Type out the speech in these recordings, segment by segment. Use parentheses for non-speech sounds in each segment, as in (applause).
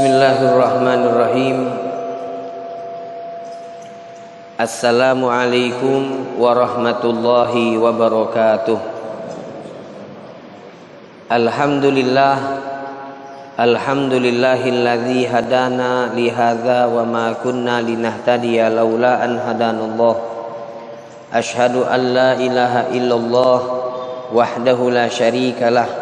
بسم الله الرحمن الرحيم. السلام عليكم ورحمة الله وبركاته. الحمد لله الحمد لله الذي هدانا لهذا وما كنا لنهتدي لولا أن هدانا الله. أشهد أن لا إله إلا الله وحده لا شريك له.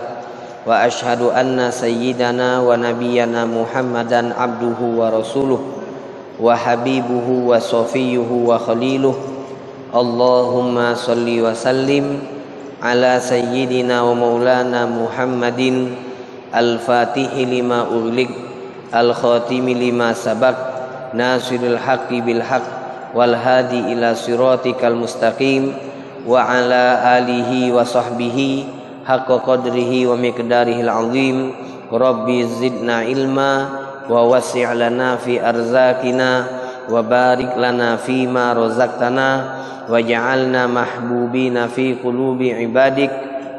وأشهد أن سيدنا ونبينا محمدا عبده ورسوله وحبيبه وصفيه وخليله. اللهم صل وسلم على سيدنا ومولانا محمد الفاتح لما أغلق الخاتم لما سبق ناصر الحق بالحق والهادي إلى صراطك المستقيم وعلى آله وصحبه حق قدره ومقداره العظيم. ربي زدنا علما ووسع لنا في أرزاقنا وبارك لنا فيما رزقتنا وجعلنا محبوبين في قلوب عبادك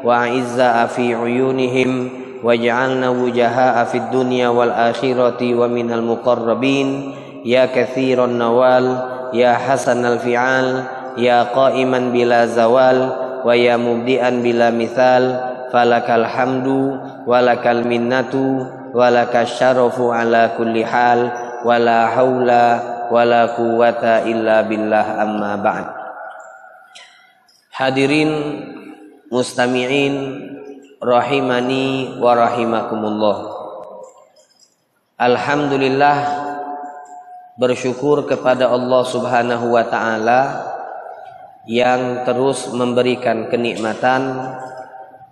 وأعزاء في عيونهم واجعلنا وجهاء في الدنيا والآخرة ومن المقربين. يا كثير النوال يا حسن الفعال يا قائما بلا زوال wa ya mubdi'an bila mithal falakal hamdu walakal minnatu walakal syarafu ala kulli hal wala haula wala quwata illa billah amma ba'd. Hadirin mustami'in rahimani wa rahimakumullah. Alhamdulillah bersyukur kepada Allah Subhanahu wa taala yang terus memberikan kenikmatan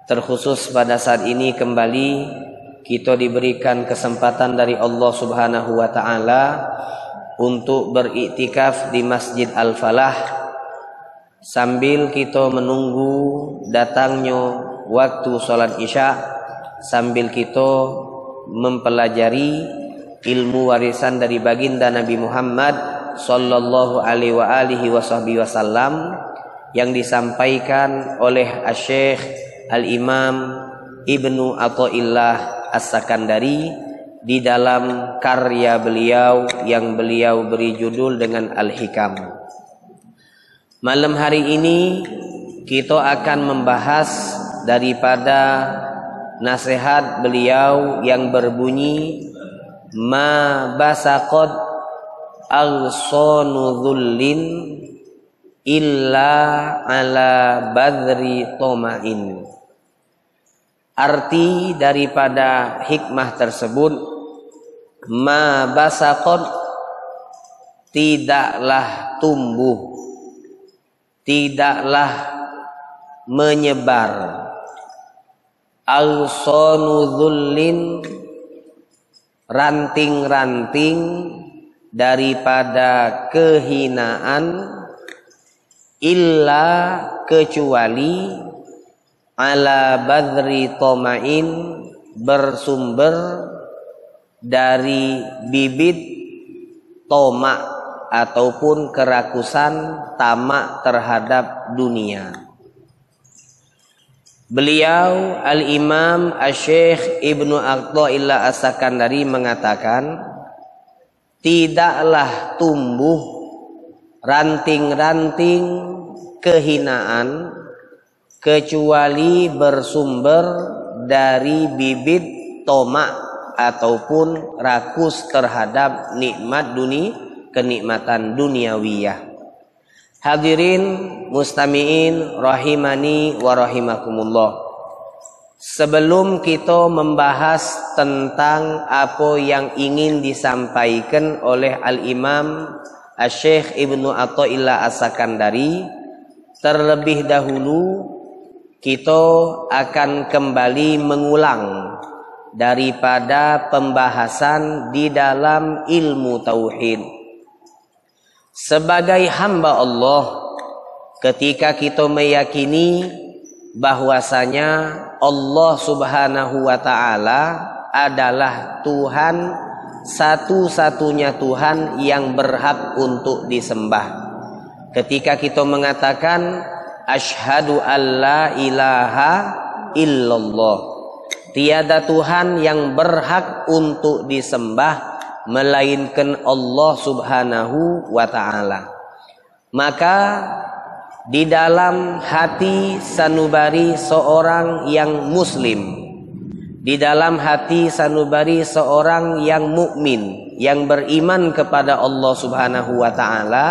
terkhusus pada saat ini kembali kita diberikan kesempatan dari Allah Subhanahu wa taala untuk beriktikaf di Masjid Al-Falah. Sambil kita menunggu datangnya waktu sholat isya sambil kita mempelajari ilmu warisan dari baginda Nabi Muhammad sallallahu alaihi wa alihi wasallam yang disampaikan oleh Syekh Al-Imam Ibnu Athaillah As-Sakandari di dalam karya beliau yang beliau beri judul dengan Al-Hikam. Malam hari ini kita akan membahas daripada nasihat beliau yang berbunyi ma basaqad aghsanu dhullin illa ala badri tomain. Arti daripada hikmah tersebut ma basaqad tidaklah tumbuh tidaklah menyebar. Aghsanu dhullin ranting-ranting daripada kehinaan illa kecuali ala badri tomain bersumber dari bibit tomak ataupun kerakusan tamak terhadap dunia. Beliau Al-Imam Asy-Syaikh Ibnu Athaillah As-Sakandari mengatakan tidaklah tumbuh ranting-ranting kehinaan kecuali bersumber dari bibit tomak ataupun rakus terhadap nikmat dunia kenikmatan duniawiyah. Hadirin mustamiin rahimani wa rahimakumullah. Sebelum kita membahas tentang apa yang ingin disampaikan oleh Al-Imam Syekh Ibnu Athaillah As-Sakandari, terlebih dahulu kita akan kembali mengulang daripada pembahasan di dalam ilmu tauhid. Sebagai hamba Allah, ketika kita meyakini bahwasanya Allah Subhanahu wa taala adalah Tuhan satu-satunya Tuhan yang berhak untuk disembah. Ketika kita mengatakan asyhadu alla ilaha illallah tiada Tuhan yang berhak untuk disembah melainkan Allah Subhanahu wa taala. Maka di dalam hati sanubari seorang yang muslim. Di dalam hati sanubari seorang yang mukmin yang beriman kepada Allah Subhanahu wa taala.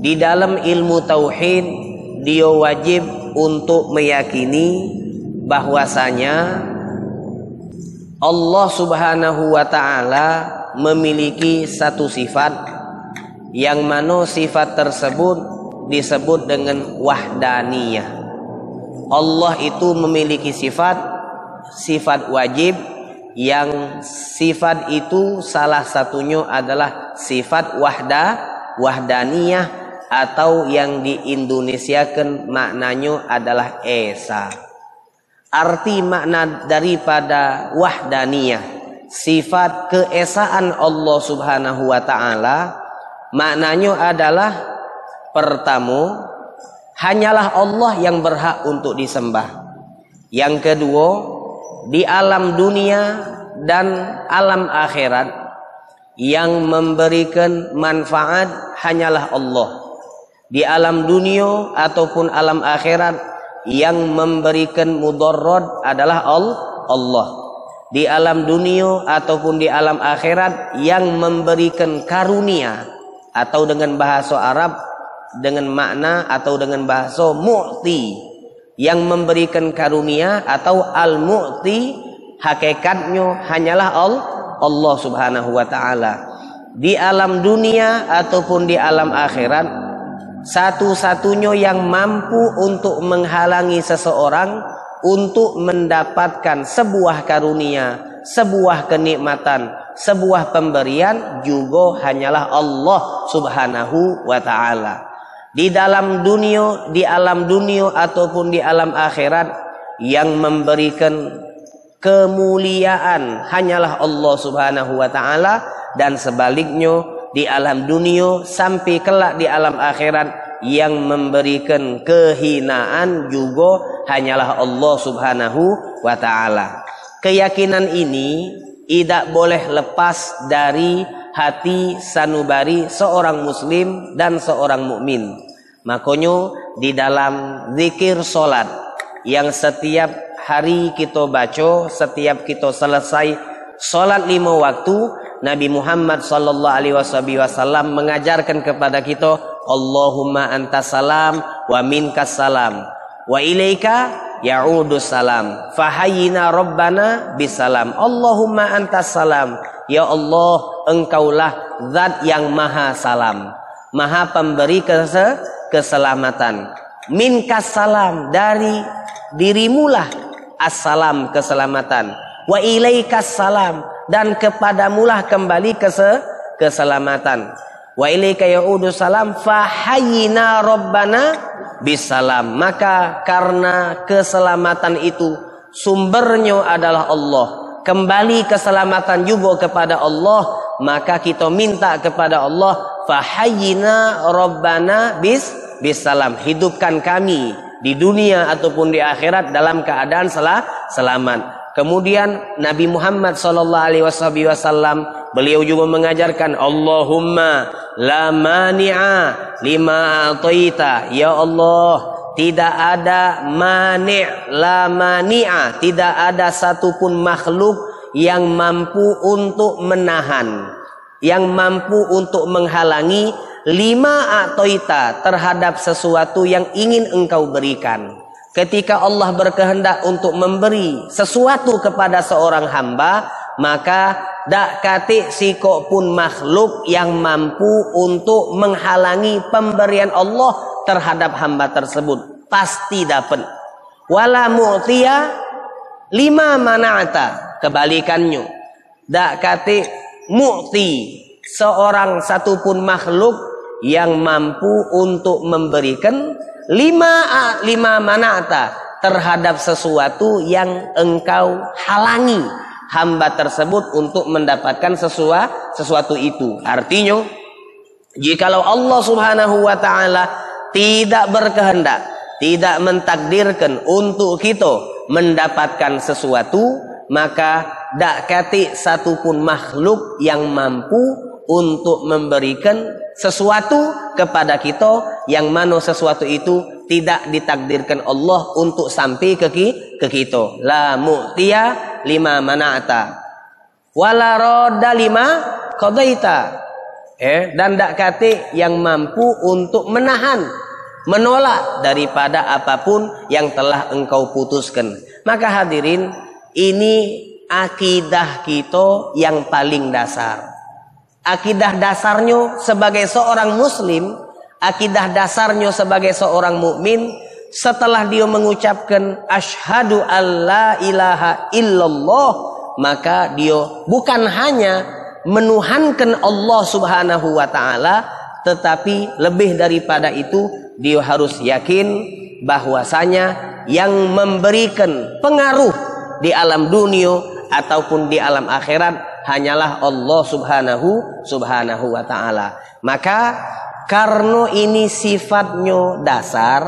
Di dalam ilmu tauhid dia wajib untuk meyakini bahwasanya Allah Subhanahu wa taala memiliki satu sifat yang mana sifat tersebut disebut dengan wahdaniyah. Allah itu memiliki sifat sifat wajib yang sifat itu salah satunya adalah sifat wahda wahdaniyah atau yang diindonesiakan maknanya adalah esa. Arti makna daripada wahdaniyah sifat keesaan Allah Subhanahu wa taala maknanya adalah pertama hanyalah Allah yang berhak untuk disembah. Yang kedua, di alam dunia dan alam akhirat yang memberikan manfaat hanyalah Allah. Di alam dunia ataupun alam akhirat yang memberikan mudarat adalah Allah. Di alam dunia ataupun di alam akhirat yang memberikan karunia atau dengan bahasa Arab dengan makna atau dengan bahasa mu'ti yang memberikan karunia atau al-mu'ti hakikatnya hanyalah Allah Subhanahu wa taala. Di alam dunia ataupun di alam akhirat satu-satunya yang mampu untuk menghalangi seseorang untuk mendapatkan sebuah karunia, sebuah kenikmatan, sebuah pemberian juga hanyalah Allah Subhanahu wa taala di dalam dunia, di alam dunia ataupun di alam akhirat yang memberikan kemuliaan hanyalah Allah Subhanahu wa taala dan sebaliknya di alam dunia sampai kelak di alam akhirat yang memberikan kehinaan juga hanyalah Allah Subhanahu wa taala. Keyakinan ini tidak boleh lepas dari hati sanubari seorang muslim dan seorang mukmin. Makanya di dalam zikir solat yang setiap hari kita baca, setiap kita selesai solat lima waktu, Nabi Muhammad sallallahu alaihi wasallam mengajarkan kepada kita, Allahumma antas salam wa minkas salam wa ilaika ya'udus salam. Fahayina rabbana bisalam. Allahumma antas salam. Ya Allah engkaulah zat yang maha salam. Maha pemberi kese keselamatan minkas salam dari dirimulah assalam keselamatan wa ilaikas salam dan kepadamulah kembali kese keselamatan wa ilaika ya'udus salam fahayina rabbana bisalam. Maka karena keselamatan itu sumbernya adalah Allah. Kembali keselamatan juga kepada Allah, maka kita minta kepada Allah, fahayyina rabbana bis bisalam. Hidupkan kami di dunia ataupun di akhirat dalam keadaan salah selamat. Kemudian Nabi Muhammad wasallam beliau juga mengajarkan Allahumma la mani'a lima ataita ya Allah tidak ada mani' la mani'a tidak ada satupun makhluk yang mampu untuk menahan yang mampu untuk menghalangi lima atoita terhadap sesuatu yang ingin engkau berikan. Ketika Allah berkehendak untuk memberi sesuatu kepada seorang hamba maka dak kati siko pun makhluk yang mampu untuk menghalangi pemberian Allah terhadap hamba tersebut. Pasti dapat. Wala mu'tiya lima mana'ata. Kebalikannya. Dak kati mu'ti seorang satupun makhluk yang mampu untuk memberikan lima lima mana'ata terhadap sesuatu yang engkau halangi hamba tersebut untuk mendapatkan sesuatu sesuatu itu. Artinya, jikalau Allah Subhanahu wa taala tidak berkehendak, tidak mentakdirkan untuk kita mendapatkan sesuatu maka dak kati satupun makhluk yang mampu untuk memberikan sesuatu kepada kita yang mana sesuatu itu tidak ditakdirkan Allah untuk sampai ke ke kita. La mu'tiya lima mana'ata wala radda lima qadaita. Eh dan dak kati yang mampu untuk menahan menolak daripada apa pun yang telah engkau putuskan. Maka hadirin ini akidah kita yang paling dasar. Akidah dasarnya sebagai seorang muslim, akidah dasarnya sebagai seorang mukmin setelah dia mengucapkan asyhadu alla ilaha illallah maka dia bukan hanya menuhankan Allah Subhanahu wa taala tetapi lebih daripada itu dia harus yakin bahwasanya yang memberikan pengaruh di alam dunia ataupun di alam akhirat hanyalah Allah Subhanahu Subhanahu wa taala. Maka karena ini sifatnya dasar,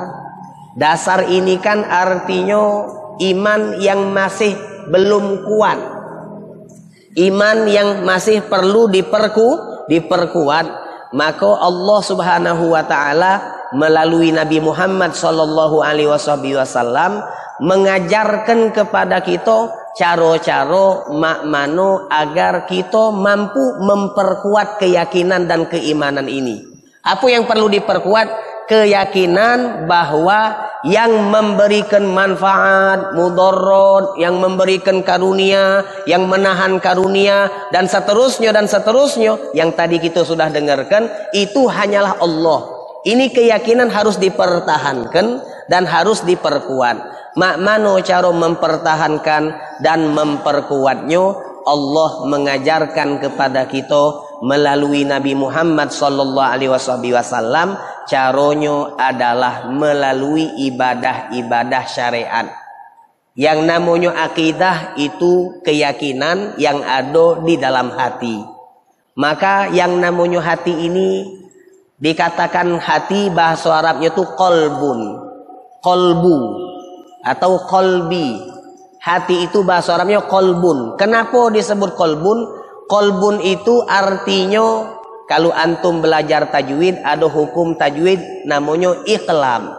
dasar ini kan artinya iman yang masih belum kuat. Iman yang masih perlu diperku diperkuat, maka Allah Subhanahu wa taala melalui Nabi Muhammad sallallahu alaihi wasallam mengajarkan kepada kita caro-caro mak mano agar kita mampu memperkuat keyakinan dan keimanan ini. Apa yang perlu diperkuat? Keyakinan bahwa yang memberikan manfaat, mudarat, yang memberikan karunia, yang menahan karunia dan seterusnya dan seterusnya yang tadi kita sudah dengarkan itu hanyalah Allah. Ini keyakinan harus dipertahankan dan harus diperkuat. Mak mano cara mempertahankan dan memperkuatnya Allah mengajarkan kepada kita melalui Nabi Muhammad sallallahu alaihi wasallam caronyo adalah melalui ibadah-ibadah syariat. Yang namanya akidah itu keyakinan yang ada di dalam hati. Maka yang namanya hati ini dikatakan hati bahasa Arabnya itu kolbun. Kolbu atau kolbi. Hati itu bahasa Arabnya kolbun. Kenapa disebut kolbun? Kolbun itu artinya kalau antum belajar tajwid ada hukum tajwid namanya iklam.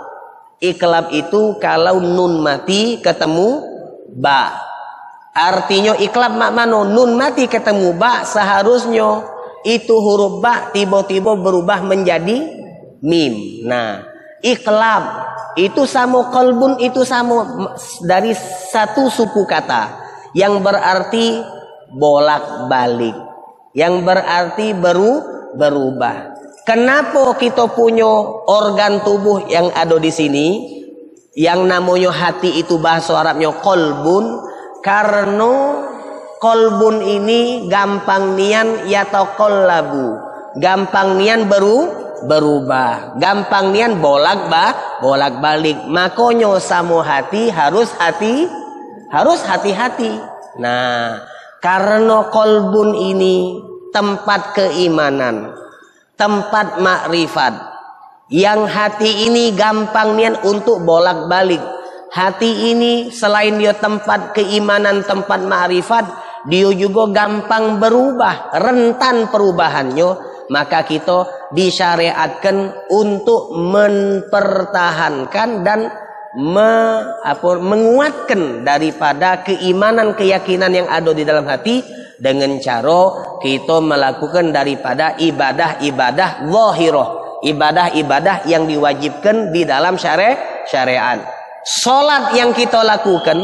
Iklam itu kalau nun mati ketemu ba. Artinya iklam mak mano nun mati ketemu ba seharusnya itu huruf ba tiba-tiba berubah menjadi mim. Nah, iklam itu sama kolbun itu sama dari satu suku kata. Yang berarti bolak balik yang berarti baru berubah. Kenapa kita punya organ tubuh yang ada di sini? Yang namanya hati itu bahasa Arabnya kolbun karena kolbun ini gampang nian ya labu gampang nian baru berubah. Gampang nian bolak ba, bolak balik. Makonyo samo hati harus hati, harus hati-hati. Nah, karena kolbun ini tempat keimanan, tempat makrifat. Yang hati ini gampang nian untuk bolak balik. Hati ini selain dia tempat keimanan, tempat makrifat, dia juga gampang berubah, rentan perubahannya maka kita disyariatkan untuk mempertahankan dan me, apa, menguatkan daripada keimanan keyakinan yang ada di dalam hati dengan cara kita melakukan daripada ibadah-ibadah zahirah ibadah-ibadah yang diwajibkan di dalam syariat syariat. Salat yang kita lakukan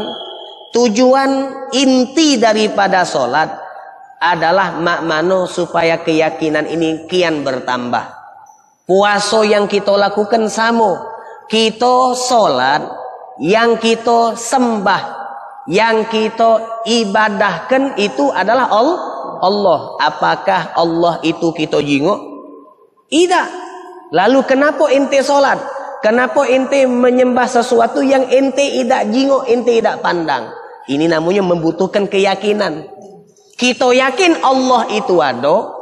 tujuan inti daripada salat adalah makmano supaya keyakinan ini kian bertambah. Puaso yang kita lakukan sama. Kita sholat, yang kita sembah, yang kita ibadahkan itu adalah Allah. Apakah Allah itu kita jingok? Tidak. Lalu kenapa ente sholat? Kenapa ente menyembah sesuatu yang ente tidak jingok, ente tidak pandang? Ini namanya membutuhkan keyakinan. Kita yakin Allah itu ada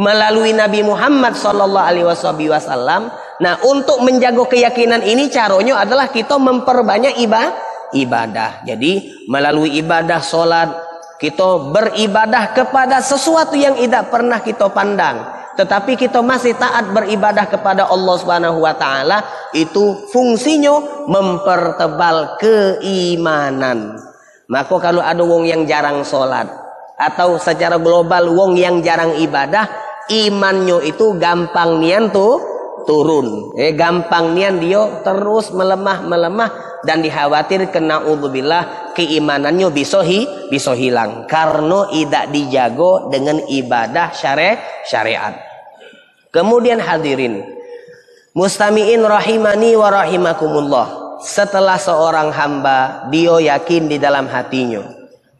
melalui Nabi Muhammad wasallam. Nah, untuk menjaga keyakinan ini caranya adalah kita memperbanyak ibadah ibadah. Jadi melalui ibadah solat kita beribadah kepada sesuatu yang tidak pernah kita pandang. Tetapi kita masih taat beribadah kepada Allah Subhanahu wa taala itu fungsinya mempertebal keimanan. Maka kalau ada wong yang jarang sholat atau secara global wong yang jarang ibadah, imannya itu gampang nian tuh turun. Eh gampang nian dia terus melemah melemah dan dikhawatir kena udzubillah keimanannya bisa hi, bisa hilang karena tidak dijago dengan ibadah syari syariat. Kemudian hadirin mustamiin rahimani wa rahimakumullah. Setelah seorang hamba dia yakin di dalam hatinya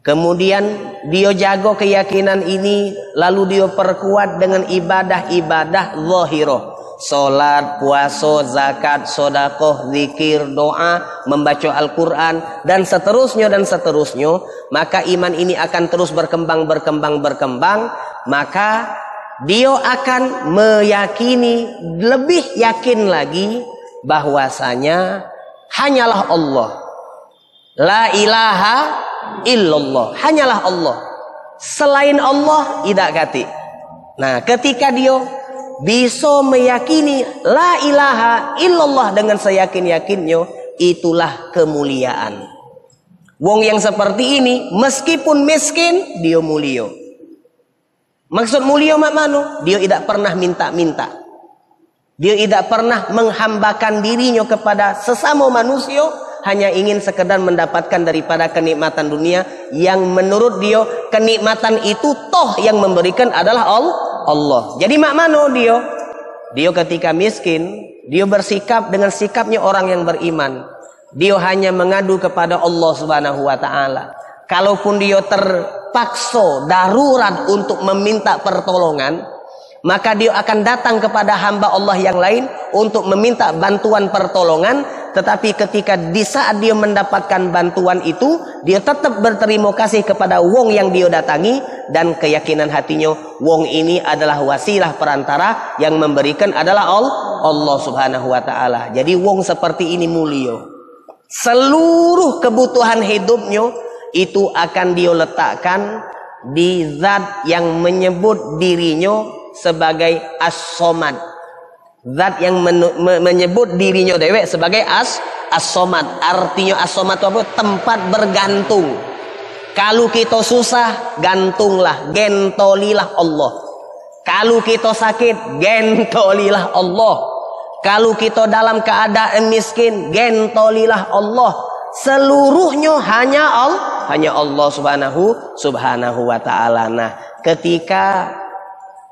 Kemudian dia jago keyakinan ini lalu dia perkuat dengan ibadah-ibadah zahirah Salat, puasa, zakat, sodakoh, zikir, doa, membaca Al-Quran, dan seterusnya dan seterusnya. Maka iman ini akan terus berkembang, berkembang, berkembang. Maka dia akan meyakini, lebih yakin lagi bahwasanya hanyalah Allah. La ilaha illallah. Hanyalah Allah. Selain Allah, tidak kati. Nah, ketika dia bisa meyakini la ilaha illallah dengan seyakin-yakinnya itulah kemuliaan. Wong yang seperti ini meskipun miskin dia mulia. Maksud mulia mak mano? Dia tidak pernah minta-minta. Dia tidak pernah menghambakan dirinya kepada sesama manusia hanya ingin sekedar mendapatkan daripada kenikmatan dunia yang menurut dia kenikmatan itu toh yang memberikan adalah Allah. Jadi mak mano dia? Dia ketika miskin, dia bersikap dengan sikapnya orang yang beriman. Dia hanya mengadu kepada Allah Subhanahu wa taala. Kalaupun dia terpaksa darurat untuk meminta pertolongan, maka dia akan datang kepada hamba Allah yang lain untuk meminta bantuan pertolongan tetapi ketika di saat dia mendapatkan bantuan itu dia tetap berterima kasih kepada wong yang dia datangi dan keyakinan hatinya wong ini adalah wasilah perantara yang memberikan adalah Allah Subhanahu wa taala. Jadi wong seperti ini mulia. Seluruh kebutuhan hidupnya itu akan dia letakkan di zat yang menyebut dirinya sebagai as-somad Zat yang men menyebut dirinya dewek sebagai as as-somad. Artinya as-somad itu apa? Tempat bergantung. Kalau kita susah, gantunglah, gentolilah Allah. Kalau kita sakit, gentolilah Allah. Kalau kita dalam keadaan miskin, gentolilah Allah. Seluruhnya hanya Allah, hanya Allah Subhanahu Subhanahu wa taala. Nah, ketika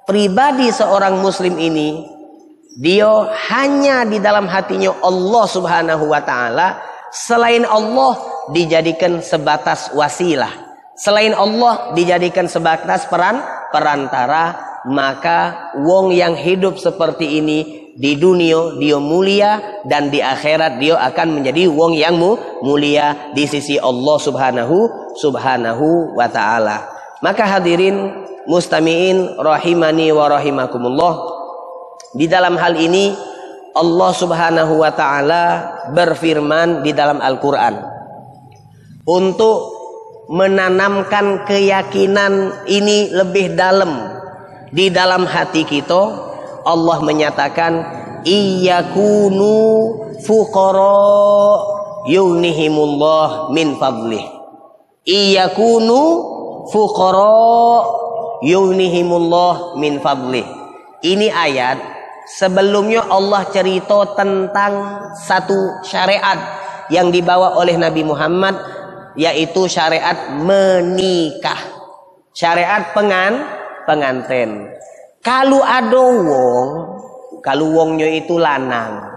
pribadi seorang muslim ini dia hanya di dalam hatinya Allah Subhanahu wa taala, selain Allah dijadikan sebatas wasilah. Selain Allah dijadikan sebatas peran perantara, maka wong yang hidup seperti ini di dunia dia mulia dan di akhirat dia akan menjadi wong yang mulia di sisi Allah Subhanahu Subhanahu wa taala. Maka hadirin mustamiin rahimani wa rahimakumullah di dalam hal ini Allah Subhanahu wa taala berfirman di dalam Al-Qur'an. Untuk menanamkan keyakinan ini lebih dalam di dalam hati kita Allah menyatakan iyakunu fuqara yunihimullah min fadlih. Iyakunu fuqara yunihimullah min fadlih. Ini ayat Sebelumnya Allah cerita tentang satu syariat yang dibawa oleh Nabi Muhammad yaitu syariat menikah. Syariat pengan pengantin. Kalau ada wong, kalau wongnya itu lanang.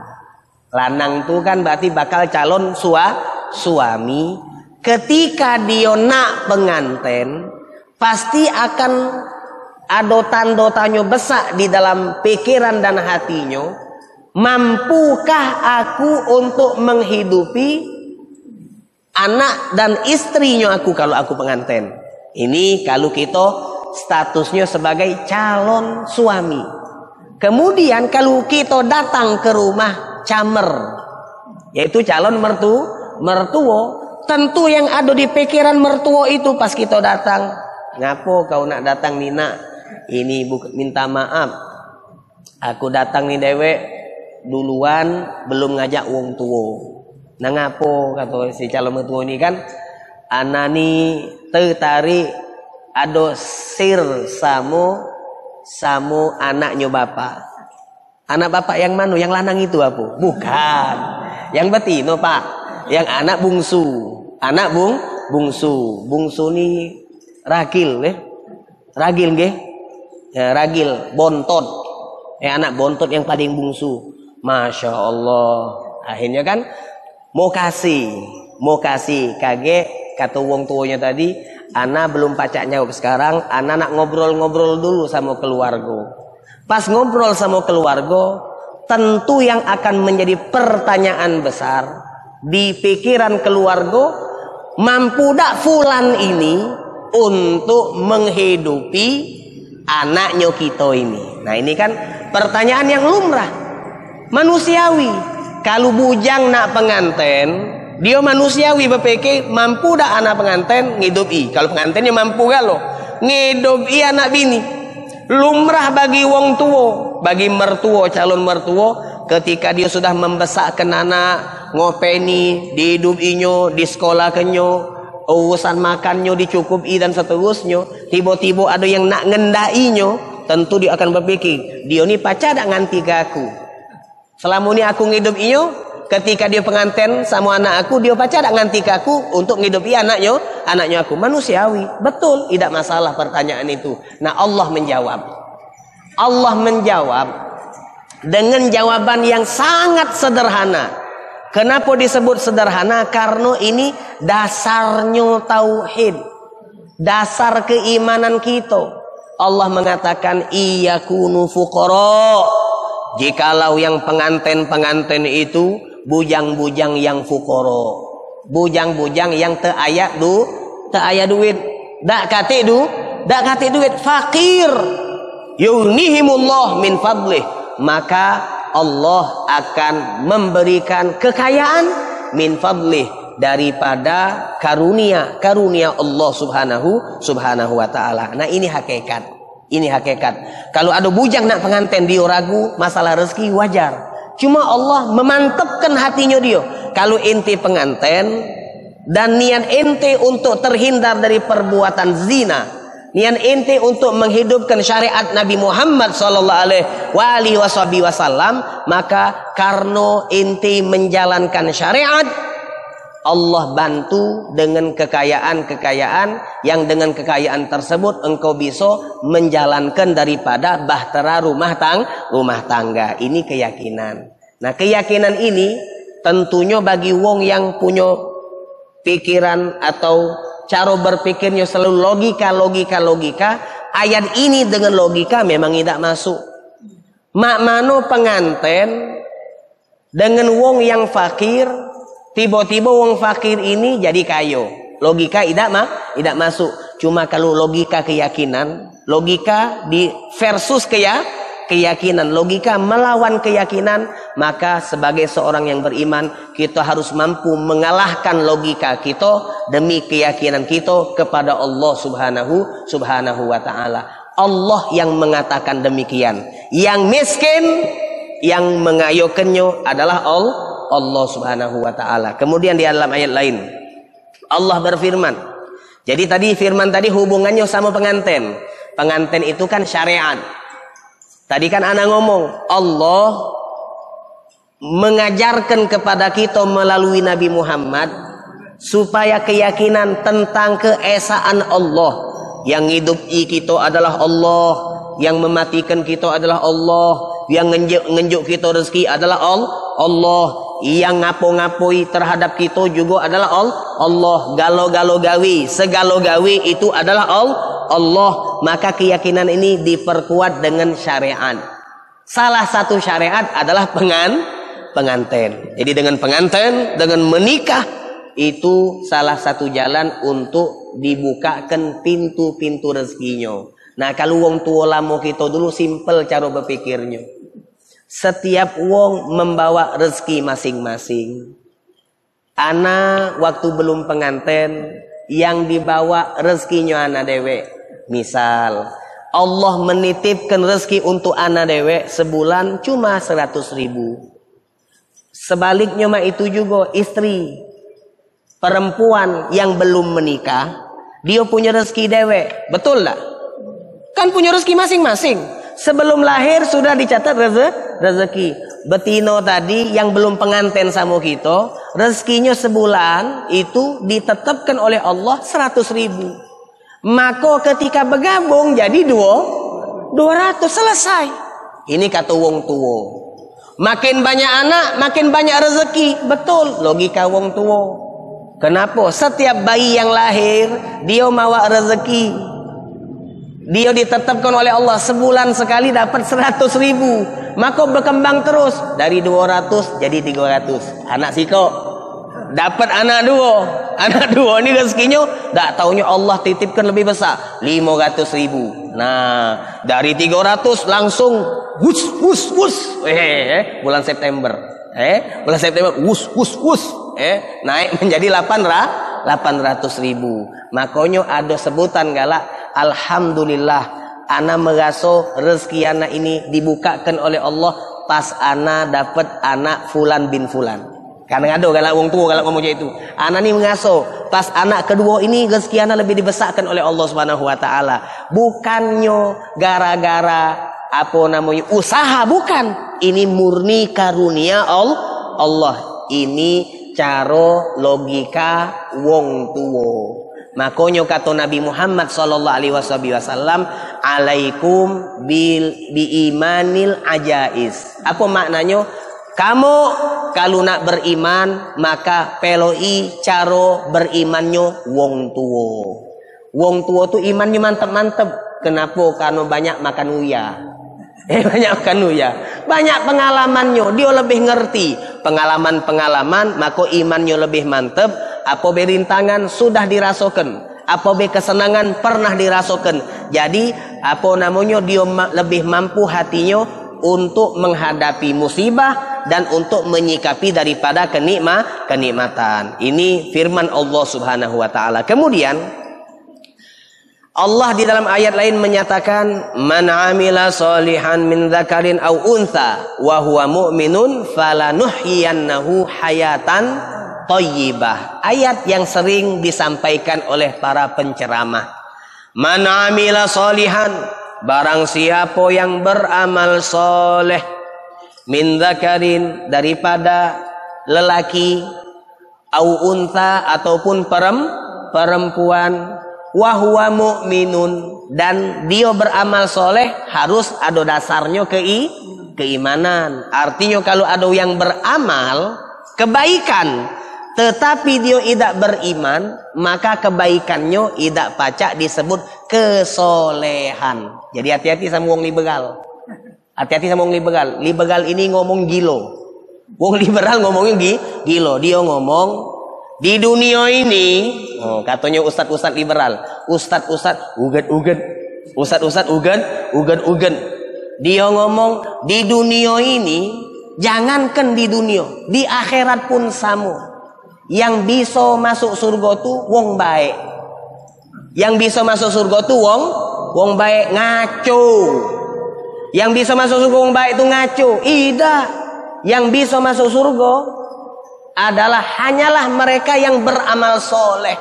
Lanang itu kan berarti bakal calon sua, suami. Ketika dia nak pengantin, pasti akan ada tanda besar di dalam pikiran dan hatinya mampukah aku untuk menghidupi anak dan istrinya aku kalau aku pengantin ini kalau kita statusnya sebagai calon suami kemudian kalau kita datang ke rumah camer yaitu calon mertu mertua tentu yang ada di pikiran mertua itu pas kita datang. Ngapo kau nak datang Nina? Ini bukan minta maaf. Aku datang nih dewek duluan belum ngajak wong tua. Nah ngapo kata si calon mertua ini kan anani tertarik ado sir samu samu anaknya bapak. Anak bapak yang mana? Yang lanang itu apa? Bukan. Yang betino pak. Yang anak bungsu. Anak bung bungsu. Bungsu ni ragil eh. Ragil nggih. Ya, ragil bontot. Eh anak bontot yang paling bungsu. Masya Allah. Akhirnya kan mau kasih, mau kasih kage kata wong tuanya tadi, Ana belum pacaknya sekarang, Ana nak ngobrol-ngobrol dulu sama keluarga. Pas ngobrol sama keluarga, tentu yang akan menjadi pertanyaan besar di pikiran keluarga, mampu tak fulan ini untuk menghidupi anaknya kita ini. Nah ini kan pertanyaan yang lumrah, manusiawi. Kalau bujang nak pengantin, dia manusiawi berpikir mampu dah anak pengantin ngidupi. Kalau pengantinnya mampu galo ngidupi anak bini. Lumrah bagi wong tua, bagi mertua calon mertua ketika dia sudah membesarkan anak ngopeni di hidup inyo di sekolah kenyo urusan makannya dicukupi dan seterusnya. Tiba-tiba ada yang nak ngendainya tentu dia akan berpikir dia ni pacar tak nganti ke aku? Selama ni aku ngidup inyo ketika dia pengantin sama anak aku dia pacar tak nganti ke aku untuk ngidupi anaknya anaknya aku manusiawi. Betul tidak masalah pertanyaan itu. Nah Allah menjawab. Allah menjawab dengan jawaban yang sangat sederhana kenapa disebut sederhana? Karena ini dasarnya tauhid. Dasar keimanan kita. Allah mengatakan iyakunu fuqara. Jikalau yang pengantin-pengantin itu bujang-bujang yang fukoro bujang-bujang yang teayak du teayak duit. Dak kate du dak kate duit. Fakir. Yunihimullah min fadlih. Maka Allah akan memberikan kekayaan min fadlih daripada karunia karunia Allah subhanahu subhanahu wa taala. Nah ini hakikat. Ini hakikat. Kalau ada bujang nak pengantin dia ragu masalah rezeki wajar. Cuma Allah memantapkan hatinya dia. Kalau inti pengantin dan niat inti untuk terhindar dari perbuatan zina, niat inti untuk menghidupkan syariat Nabi Muhammad sallallahu alaihi wasallam, maka karena inti menjalankan syariat Allah bantu dengan kekayaan-kekayaan yang dengan kekayaan tersebut engkau bisa menjalankan daripada bahtera rumah tang rumah tangga. Ini keyakinan. Nah, keyakinan ini tentunya bagi wong yang punya pikiran atau cara berpikirnya selalu logika logika logika ayat ini dengan logika memang tidak masuk. Mak mano penganten dengan wong yang fakir Tiba-tiba wong fakir ini jadi kayo. Logika tidak mah, tidak masuk. Cuma kalau logika keyakinan, logika di versus keya, keyakinan, logika melawan keyakinan, maka sebagai seorang yang beriman, kita harus mampu mengalahkan logika kita demi keyakinan kita kepada Allah Subhanahu Subhanahu wa taala. Allah yang mengatakan demikian. Yang miskin yang mengayokannya adalah Allah Allah Subhanahu wa taala. Kemudian di dalam ayat lain Allah berfirman. Jadi tadi firman tadi hubungannya sama pengantin. Pengantin itu kan syariat. Tadi kan anak ngomong, Allah mengajarkan kepada kita melalui Nabi Muhammad supaya keyakinan tentang keesaan Allah. Yang hidup kita adalah Allah, yang mematikan kita adalah Allah, yang ngenjuk, kita rezeki adalah Allah yang ngapo-ngapoi terhadap kita juga adalah Allah. Galo-galo gawi. Segalo gawi itu adalah Allah. Maka keyakinan ini diperkuat dengan syariat. Salah satu syariat adalah pengan pengantin. Jadi dengan pengantin dengan menikah itu salah satu jalan untuk dibukakan pintu-pintu rezekinya. Nah kalau wong tua lama kita dulu simple cara berpikirnya setiap wong membawa rezeki masing-masing. Ana waktu belum penganten yang dibawa rezekinya ana dewe. Misal Allah menitipkan rezeki untuk ana dewe sebulan cuma 100 ribu. Sebaliknya mah itu juga istri perempuan yang belum menikah dia punya rezeki dewe. Betul tak? Kan punya rezeki masing-masing. Sebelum lahir sudah dicatat rezeki. Betino tadi yang belum pengantin sama kita, rezekinya sebulan itu ditetapkan oleh Allah 100 ribu. Maka ketika bergabung jadi dua, 200 selesai. Ini kata wong tua. Makin banyak anak, makin banyak rezeki. Betul, logika wong tua. Kenapa? Setiap bayi yang lahir, dia mawa rezeki. Dia ditetapkan oleh Allah sebulan sekali dapat 100 ribu. Maka berkembang terus. Dari 200 jadi 300. Anak siko. Dapat anak dua. (laughs) Anak dua ini rezekinya. Tak tahunya Allah titipkan lebih besar. 500 ribu. Nah. Dari 300 langsung. Wus, wus, wus. Eh, eh, bulan September. Eh, bulan September. Wus, wus, wus. Eh, naik (laughs) menjadi 800 ribu. Makanya ada sebutan galak Alhamdulillah Ana meraso rezeki anak ini dibukakan oleh Allah pas ana dapat anak fulan bin fulan. Karena ada kalau wong tua kalau ngomong itu. Ana ni mengaso pas anak kedua ini rezeki ana lebih dibesarkan oleh Allah Subhanahu wa taala. Bukannya gara-gara apa namanya usaha bukan. Ini murni karunia Allah. Allah. Ini cara logika wong tua. Makanya kata Nabi Muhammad sallallahu alaihi wasallam, "Alaikum bil biimanil ajais." Apa maknanya? Kamu kalau nak beriman maka peloi caro berimannya wong tua. Wong tua tu imannya mantep-mantep. Kenapa? Karena banyak makan uya. (laughs) Eh banyak makan uya. Banyak pengalamannya. Dia lebih ngerti. Pengalaman-pengalaman maka imannya lebih mantep apa berintangan sudah dirasakan apa be kesenangan pernah dirasakan. Jadi apa namanya dia lebih mampu hatinya untuk menghadapi musibah dan untuk menyikapi daripada kenikma kenikmatan. Ini firman Allah Subhanahu wa taala. Kemudian Allah di dalam ayat lain menyatakan man amila solihan min dzakarin au untha wa huwa mu'minun falanuhyiyannahu hayatan Toyibah. Ayat yang sering disampaikan oleh para penceramah. Man amila solihan. Barang siapa yang beramal soleh. Min zakarin daripada lelaki. Au unta ataupun perempuan. Wahwa mu'minun. Dan dia beramal soleh harus ada dasarnya kei, keimanan. Artinya kalau ada yang beramal kebaikan tetapi dia tidak beriman, maka kebaikannya tidak pacak disebut kesolehan. Jadi hati-hati sama wong liberal. Hati-hati sama wong liberal. Liberal ini ngomong gilo. Wong liberal ngomongnya gilo. Dia ngomong di dunia ini, oh, katanya ustad-ustad liberal, ustad-ustad uget-uget, ustad-ustad uget, uget-uget. Dia ngomong di dunia ini, jangankan di dunia, di akhirat pun sama yang bisa masuk surga tu wong baik. Yang bisa masuk surga tu wong wong baik ngaco. Yang bisa masuk surga wong baik tu ngaco. Ida. Yang bisa masuk surga adalah hanyalah mereka yang beramal soleh.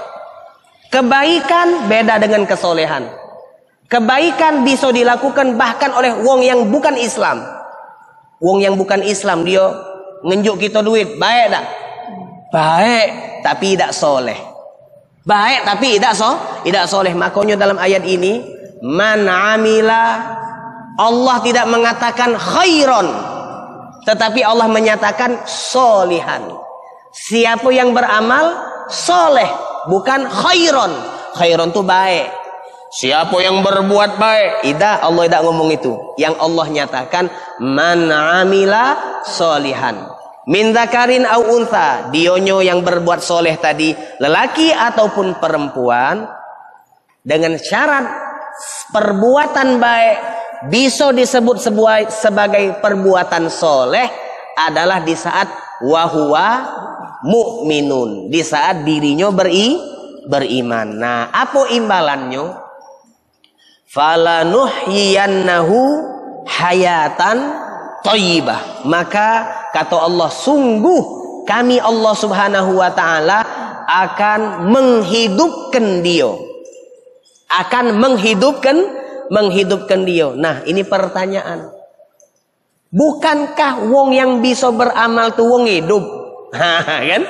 Kebaikan beda dengan kesolehan. Kebaikan bisa dilakukan bahkan oleh wong yang bukan Islam. Wong yang bukan Islam dia ngenjuk kita duit, baik tak? Baik tapi tidak soleh. Baik tapi tidak so, tidak soleh. Makanya dalam ayat ini man amila Allah tidak mengatakan khairon tetapi Allah menyatakan solihan. Siapa yang beramal soleh bukan khairon. Khairon itu baik. Siapa yang berbuat baik? Tidak, Allah tidak ngomong itu. Yang Allah nyatakan man amila solihan. Min zakarin au untha, dionyo yang berbuat soleh tadi, lelaki ataupun perempuan, dengan syarat perbuatan baik bisa disebut sebuah, sebagai perbuatan soleh adalah di saat wahwa mukminun di saat dirinya beri beriman. Nah, apa imbalannya? Falanuhyiyannahu hayatan thayyibah. Maka kata Allah, sungguh kami Allah Subhanahu wa taala akan menghidupkan dia. Akan menghidupkan menghidupkan dia. Nah, ini pertanyaan. Bukankah wong yang bisa beramal tuh wong hidup? (laughs) kan?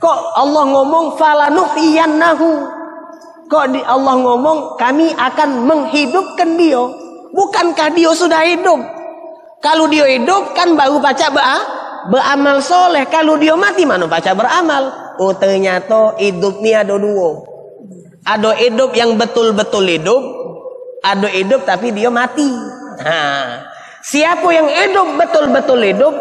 Kok Allah ngomong falanuhyiyannahu? Kok di Allah ngomong kami akan menghidupkan dia? Bukankah dia sudah hidup? Kalau dia hidup kan baru baca ba beramal soleh. Kalau dia mati mana baca beramal? Oh ternyata hidup ini ada dua. Ada hidup yang betul-betul hidup. Ada hidup tapi dia mati. Nah, siapa yang hidup betul-betul hidup?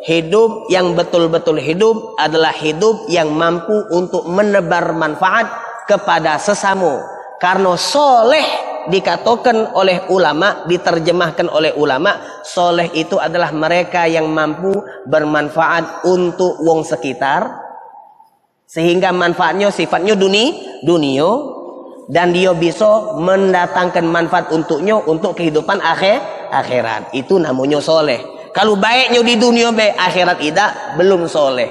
Hidup yang betul-betul hidup adalah hidup yang mampu untuk menebar manfaat kepada sesama. Karena soleh dikatakan oleh ulama, diterjemahkan oleh ulama, soleh itu adalah mereka yang mampu bermanfaat untuk wong sekitar, sehingga manfaatnya sifatnya dunia, dunia dan dia bisa mendatangkan manfaat untuknya untuk kehidupan akhir akhirat. Itu namanya soleh. Kalau baiknya di dunia baik, akhirat tidak belum soleh.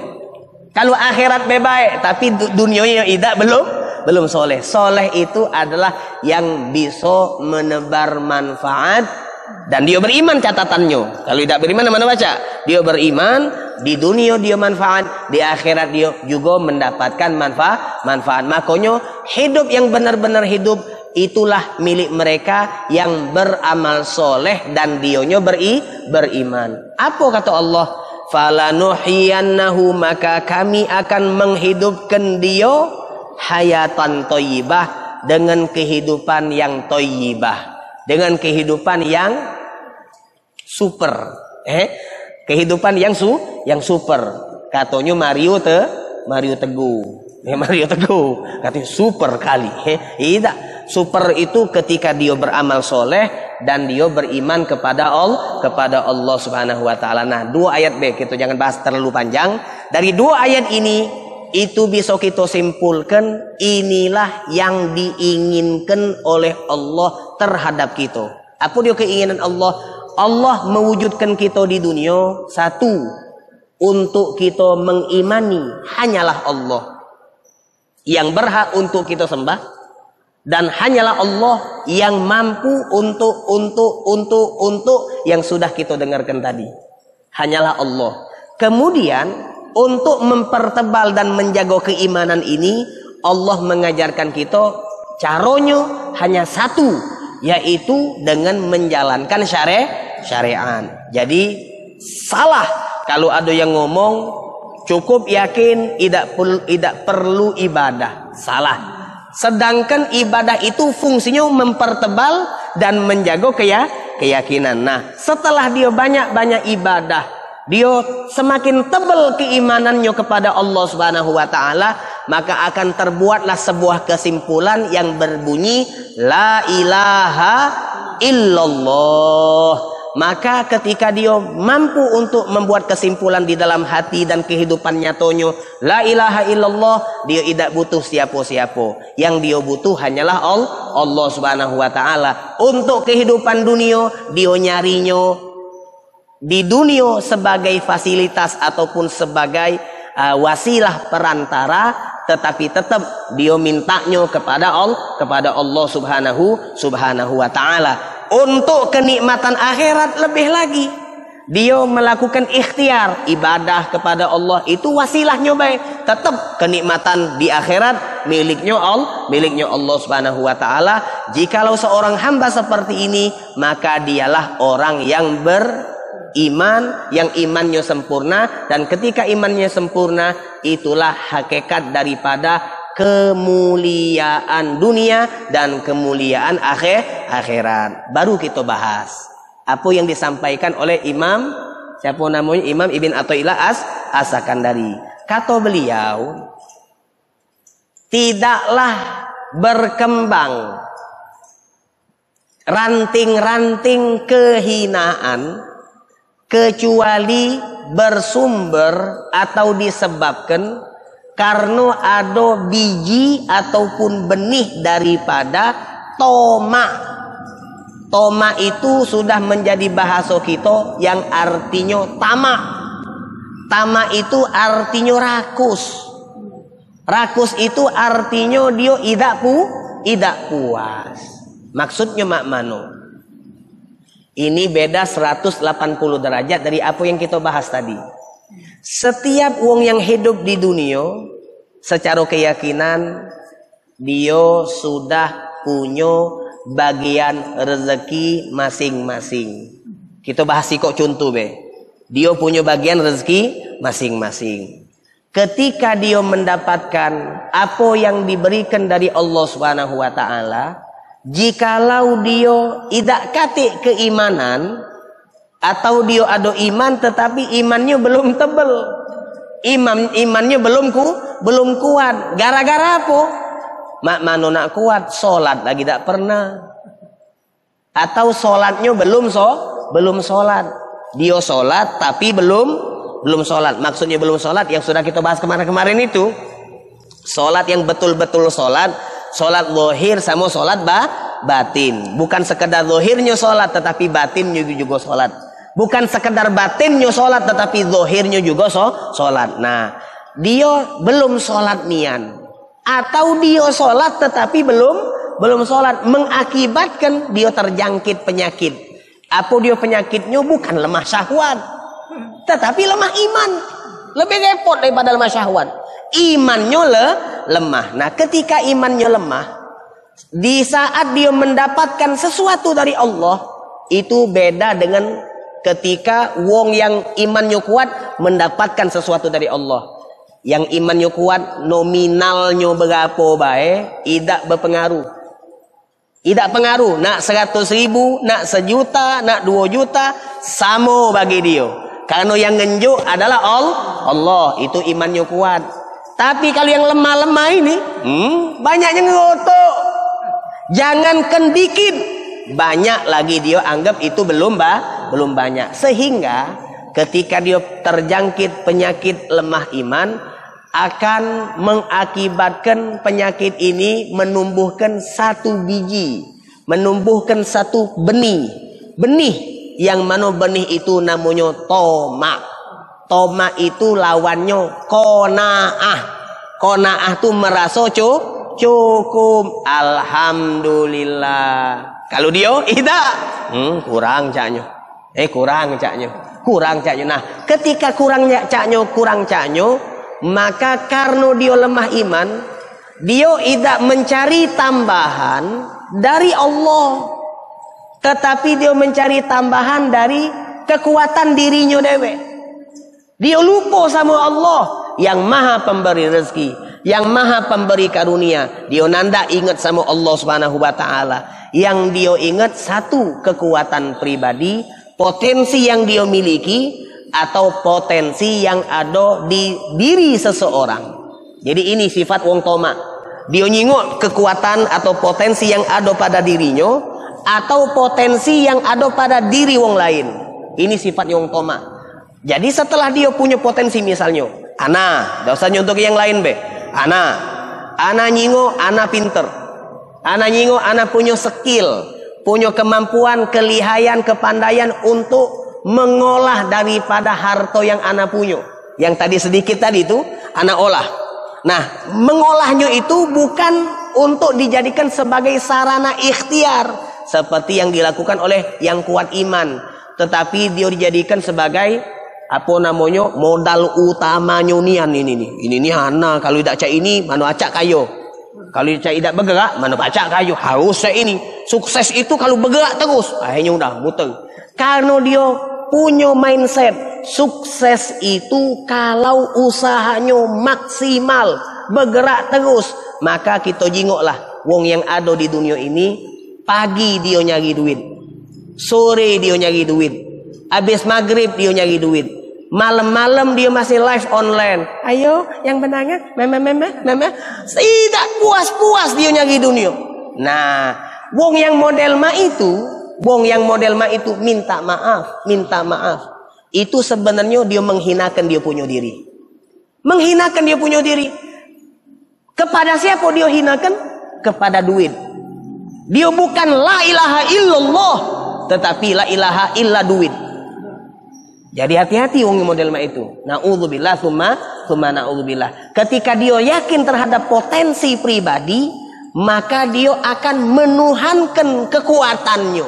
Kalau akhirat baik baik, tapi dunianya tidak belum belum soleh. Soleh itu adalah yang bisa menebar manfaat dan dia beriman catatannya. Kalau tidak beriman mana baca? Dia beriman di dunia dia manfaat, di akhirat dia juga mendapatkan manfaat. Manfaat makanya hidup yang benar-benar hidup itulah milik mereka yang beramal soleh dan dionya beri beriman. Apa kata Allah? Falanuhiyannahu maka kami akan menghidupkan dia hayatan toyibah dengan kehidupan yang toyibah. Dengan kehidupan yang super. Eh? Kehidupan yang su yang super. Katanya Mario te Mario Teguh. Eh, (laughs) Mario Teguh. Katanya super kali. Eh, tidak Super itu ketika dia beramal soleh dan dia beriman kepada Allah kepada Allah Subhanahu Wa Taala. Nah dua ayat B kita jangan bahas terlalu panjang. Dari dua ayat ini itu bisa kita simpulkan inilah yang diinginkan oleh Allah terhadap kita. Apa dia keinginan Allah? Allah mewujudkan kita di dunia satu untuk kita mengimani hanyalah Allah yang berhak untuk kita sembah dan hanyalah Allah yang mampu untuk untuk untuk untuk yang sudah kita dengarkan tadi. Hanyalah Allah. Kemudian untuk mempertebal dan menjaga keimanan ini Allah mengajarkan kita caranya hanya satu yaitu dengan menjalankan syariat syariat. Jadi salah kalau ada yang ngomong cukup yakin tidak perlu tidak perlu ibadah. Salah. Sedangkan ibadah itu fungsinya mempertebal dan menjaga keyakinan. Nah, setelah dia banyak-banyak ibadah, dia semakin tebal keimanannya kepada Allah Subhanahu wa taala, maka akan terbuatlah sebuah kesimpulan yang berbunyi la ilaha illallah. Maka ketika dia mampu untuk membuat kesimpulan di dalam hati dan kehidupan nyatonya la ilaha illallah dia tidak butuh siapa-siapa. Yang dia butuh hanyalah Allah, Allah subhanahu wa ta'ala. Untuk kehidupan dunia dia nyarinya di dunia sebagai fasilitas ataupun sebagai uh, wasilah perantara tetapi tetap dia mintanya kepada Allah kepada Allah subhanahu subhanahu wa ta'ala. Untuk kenikmatan akhirat lebih lagi dia melakukan ikhtiar ibadah kepada Allah. Itu wasilahnya baik. Tetap kenikmatan di akhirat miliknya Allah miliknya Allah Subhanahu wa taala. Jikalau seorang hamba seperti ini maka dialah orang yang beriman yang imannya sempurna dan ketika imannya sempurna itulah hakikat daripada kemuliaan dunia dan kemuliaan akhir akhirat. Baru kita bahas apa yang disampaikan oleh Imam siapa namanya Imam Ibn Athaillah As Asakandari. Kata beliau, tidaklah berkembang ranting-ranting kehinaan kecuali bersumber atau disebabkan karena ada biji ataupun benih daripada toma. Toma itu sudah menjadi bahasa kita yang artinya tamak. Tamak itu artinya rakus. Rakus itu artinya dia tidak pu, tidak puas. Maksudnya mak mano. Ini beda 180 derajat dari apa yang kita bahas tadi. Setiap wong yang hidup di dunia secara keyakinan dia sudah punya bagian rezeki masing-masing. Kita bahas kok contoh be. Dia punya bagian rezeki masing-masing. Ketika dia mendapatkan apa yang diberikan dari Allah Subhanahu wa taala, jikalau dia tidak katik keimanan, atau dia ada iman tetapi imannya belum tebel iman imannya belum ku belum kuat. Gara-gara apa? Mak mano nak kuat solat lagi tak pernah. Atau solatnya belum so belum solat. Dia solat tapi belum belum solat. Maksudnya belum solat yang sudah kita bahas kemarin-kemarin itu. Solat yang betul-betul solat solat lohir sama solat ba batin bukan sekedar lohirnya solat tetapi batinnya juga solat Bukan sekedar batinnya sholat tetapi zohirnya juga so, sholat. Nah, dia belum sholat nian. Atau dia sholat tetapi belum belum sholat. Mengakibatkan dia terjangkit penyakit. Apa dia penyakitnya? Bukan lemah syahwat. Tetapi lemah iman. Lebih repot daripada lemah syahwat. Imannya le, lemah. Nah ketika imannya lemah. Di saat dia mendapatkan sesuatu dari Allah. Itu beda dengan ketika wong yang imannya kuat mendapatkan sesuatu dari Allah. Yang imannya kuat nominalnya berapa baik, tidak berpengaruh. Tidak pengaruh, nak seratus ribu, nak sejuta, nak dua juta, sama bagi dia. Karena yang ngenjuk adalah Allah, Allah itu imannya kuat. Tapi kalau yang lemah-lemah ini, hmm, banyak yang ngotok. Jangankan dikit, banyak lagi dia anggap itu belum bah, belum banyak. Sehingga ketika dia terjangkit penyakit lemah iman akan mengakibatkan penyakit ini menumbuhkan satu biji menumbuhkan satu benih. Benih yang mana benih itu namanya toma toma itu lawannya konaah konaah itu merasa cukup alhamdulillah kalau dia tidak hmm, kurang caknya Eh kurang caknya. Kurang caknya. Nah, ketika kurangnya caknya, kurang caknya, maka karena dia lemah iman, dia tidak mencari tambahan dari Allah. Tetapi dia mencari tambahan dari kekuatan dirinya dewe. Dia lupa sama Allah yang maha pemberi rezeki, yang maha pemberi karunia. Dia nanda ingat sama Allah Subhanahu wa taala. Yang dia ingat satu kekuatan pribadi, potensi yang dia miliki atau potensi yang ada di diri seseorang. Jadi ini sifat wong toma. Dia nyingok kekuatan atau potensi yang ada pada dirinya atau potensi yang ada pada diri wong lain. Ini sifat wong toma. Jadi setelah dia punya potensi misalnya, ana, gak usah nyontok yang lain be. Ana, ana nyingo, ana pinter. Ana nyingo, ana punya skill punya kemampuan, kelihayan, kepandaian untuk mengolah daripada harta yang anak punya. Yang tadi sedikit tadi itu anak olah. Nah, mengolahnya itu bukan untuk dijadikan sebagai sarana ikhtiar seperti yang dilakukan oleh yang kuat iman, tetapi dia dijadikan sebagai apa namanya modal utamanya nian ini nih. Ini nih anak kalau tidak cak ini mana acak kayo. Kalau tidak bergerak mana baca kayu harus saya ini Sukses itu kalau bergerak terus, akhirnya udah muter. Karena dia punya mindset sukses itu kalau usahanya maksimal, bergerak terus, maka kita jingoklah wong yang ada di dunia ini pagi dia nyari duit. Sore dia nyari duit. Habis maghrib dia nyari duit. Malam-malam dia masih live online. Ayo, yang benarnya, mama, mama, mama. Tidak puas-puas dia nyari dunia. Nah, Wong yang model ma itu, wong yang model ma itu minta maaf, minta maaf. itu sebenarnya dia menghinakan dia punya diri. Menghinakan dia punya diri. Kepada siapa dia hinakan? Kepada duit. Dia bukan la ilaha illallah, tetapi la ilaha illa duit. Jadi hati-hati wong model mak itu. Nauzubillah summa summa nauzubillah. Ketika dia yakin terhadap potensi pribadi, maka dia akan menuhankan kekuatannya,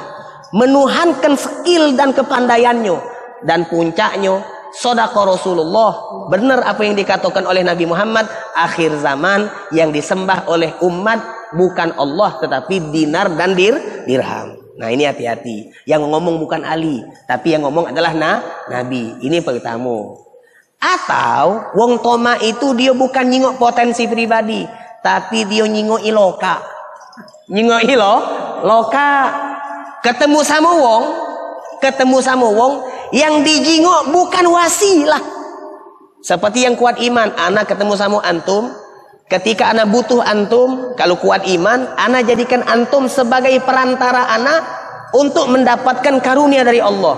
menuhankan skill dan kepandaiannya dan puncaknya sodako Rasulullah benar apa yang dikatakan oleh Nabi Muhammad akhir zaman yang disembah oleh umat bukan Allah tetapi dinar dan dir dirham nah ini hati-hati. Yang ngomong bukan Ali tapi yang ngomong adalah na Nabi. Ini pertama. Atau wong toma itu dia bukan nyingok potensi pribadi tapi dia nyingok iloka nyingok ilo loka. Ketemu sama wong ketemu sama wong yang dijingok bukan wasilah. Seperti yang kuat iman, anak ketemu sama antum, ketika anak butuh antum, kalau kuat iman, anak jadikan antum sebagai perantara anak untuk mendapatkan karunia dari Allah.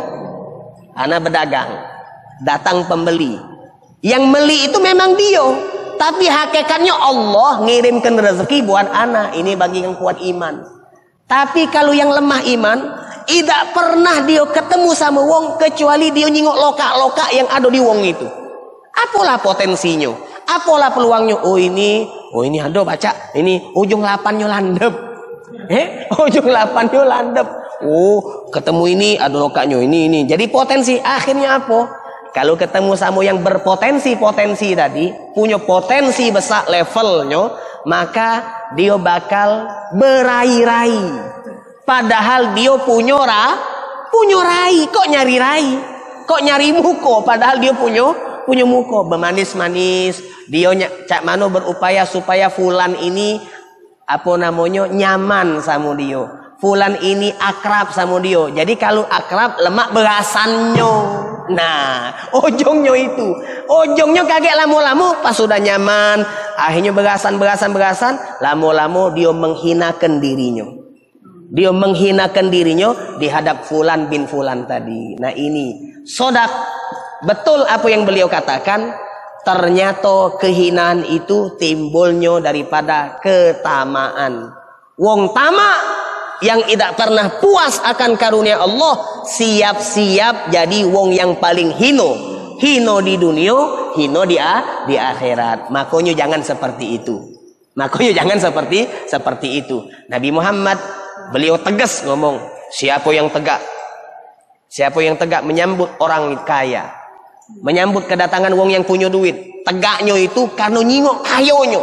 Anak berdagang, datang pembeli. Yang beli itu memang dia, tapi hakikatnya Allah ngirimkan rezeki buat anak. Ini bagi yang kuat iman. Tapi kalau yang lemah iman, tidak pernah dia ketemu sama wong kecuali dia nyingok loka-loka yang ada di wong itu. Apalah potensinya? Apalah peluangnya? Oh ini, oh ini ada baca. Ini ujung lapannya landep. Eh, (laughs) ujung lapannya landep. Oh, ketemu ini ada lokanya ini ini. Jadi potensi akhirnya apa? Kalau ketemu sama yang berpotensi-potensi tadi, punya potensi besar levelnya, maka dia bakal berai-rai. Padahal dia punya ra, punya rai. Kok nyari rai? Kok nyari muko? Padahal dia punya punya muko bermanis-manis. Dia cak mano berupaya supaya fulan ini apa namanya nyaman sama dia. Fulan ini akrab sama dia. Jadi kalau akrab lemak berasannya. Nah, (laughs) ojongnya itu. Ojongnya kaget lama-lama pas sudah nyaman. Akhirnya berasan, berasan, berasan. Lama-lama dia menghinakan dirinya. Dia menghinakan dirinya di hadap fulan bin fulan tadi. Nah ini sodak betul apa yang beliau katakan. Ternyata kehinaan itu timbulnya daripada ketamaan. Wong tama yang tidak pernah puas akan karunia Allah siap-siap jadi wong yang paling hino hino di dunia hino di, di akhirat makanya jangan seperti itu makanya (laughs) jangan seperti seperti itu Nabi Muhammad Beliau tegas ngomong, siapa yang tegak? Siapa yang tegak menyambut orang kaya? Menyambut kedatangan wong yang punya duit. Tegaknya itu karena nyingok kayonya.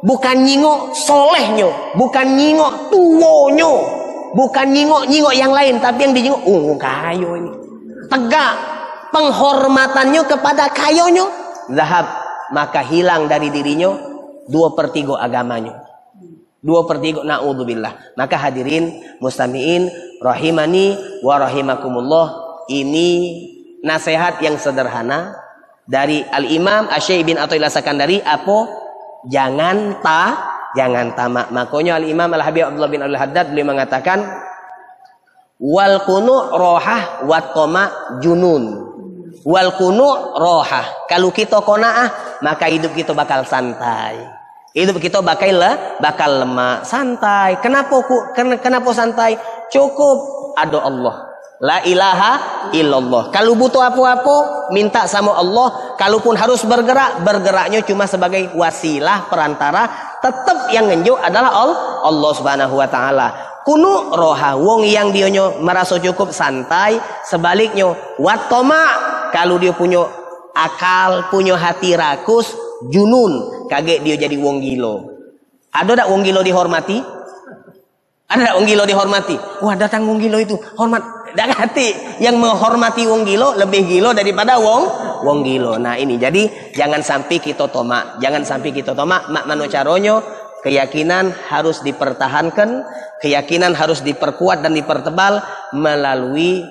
Bukan nyingok solehnya. Bukan nyingok tuwonya. Bukan nyingok-nyingok yang lain. Tapi yang dinyingok, oh kayo ini. Tegak. Penghormatannya kepada kayonya. Zahab. Maka hilang dari dirinya dua per tiga agamanya. Dua per tiga na'udzubillah. Maka hadirin mustamiin rahimani wa rahimakumullah. Ini nasihat yang sederhana dari Al-Imam Asyai bin Athaillah Sakandari apa? Jangan ta, jangan tamak. Makanya Al-Imam Al-Habib Abdullah bin Al-Haddad beliau mengatakan wal kunu rohah wat koma junun. Wal kunu rohah. Kalau kita konaah maka hidup kita bakal santai. Hidup kita bakal lah, bakal lemah, santai. Kenapa ku, kenapa santai? Cukup ada Allah. La ilaha illallah. Kalau butuh apa-apa, minta sama Allah. Kalaupun harus bergerak, bergeraknya cuma sebagai wasilah perantara. Tetap yang ngenjuk adalah Allah, Allah Subhanahu wa taala. Kunu roha wong yang dia merasa cukup santai, sebaliknya watoma kalau dia punya akal, punya hati rakus, junun kaget dia jadi wong gilo ada tak wong gilo dihormati ada tak wong gilo dihormati wah datang wong gilo itu hormat dak hati. Yang menghormati wong gilo lebih gilo daripada wong wong gilo nah ini. Jadi jangan sampai kita tomak. Jangan sampai kita tomak. Mak mano caronyo keyakinan harus dipertahankan keyakinan harus diperkuat dan dipertebal melalui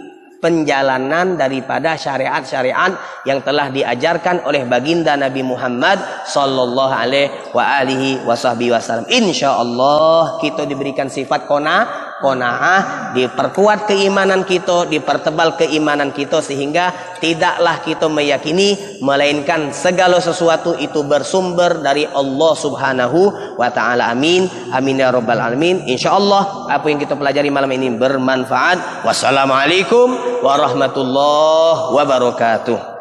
penjalanan daripada syariat-syariat yang telah diajarkan oleh baginda Nabi Muhammad sallallahu alaihi wa alihi wasallam. Insyaallah kita diberikan sifat kona kona'ah, diperkuat keimanan kita, dipertebal keimanan kita sehingga tidaklah kita meyakini melainkan segala sesuatu itu bersumber dari Allah Subhanahu wa taala. Amin. Amin ya rabbal alamin. Insyaallah apa yang kita pelajari malam ini bermanfaat. Wassalamualaikum warahmatullahi wabarakatuh.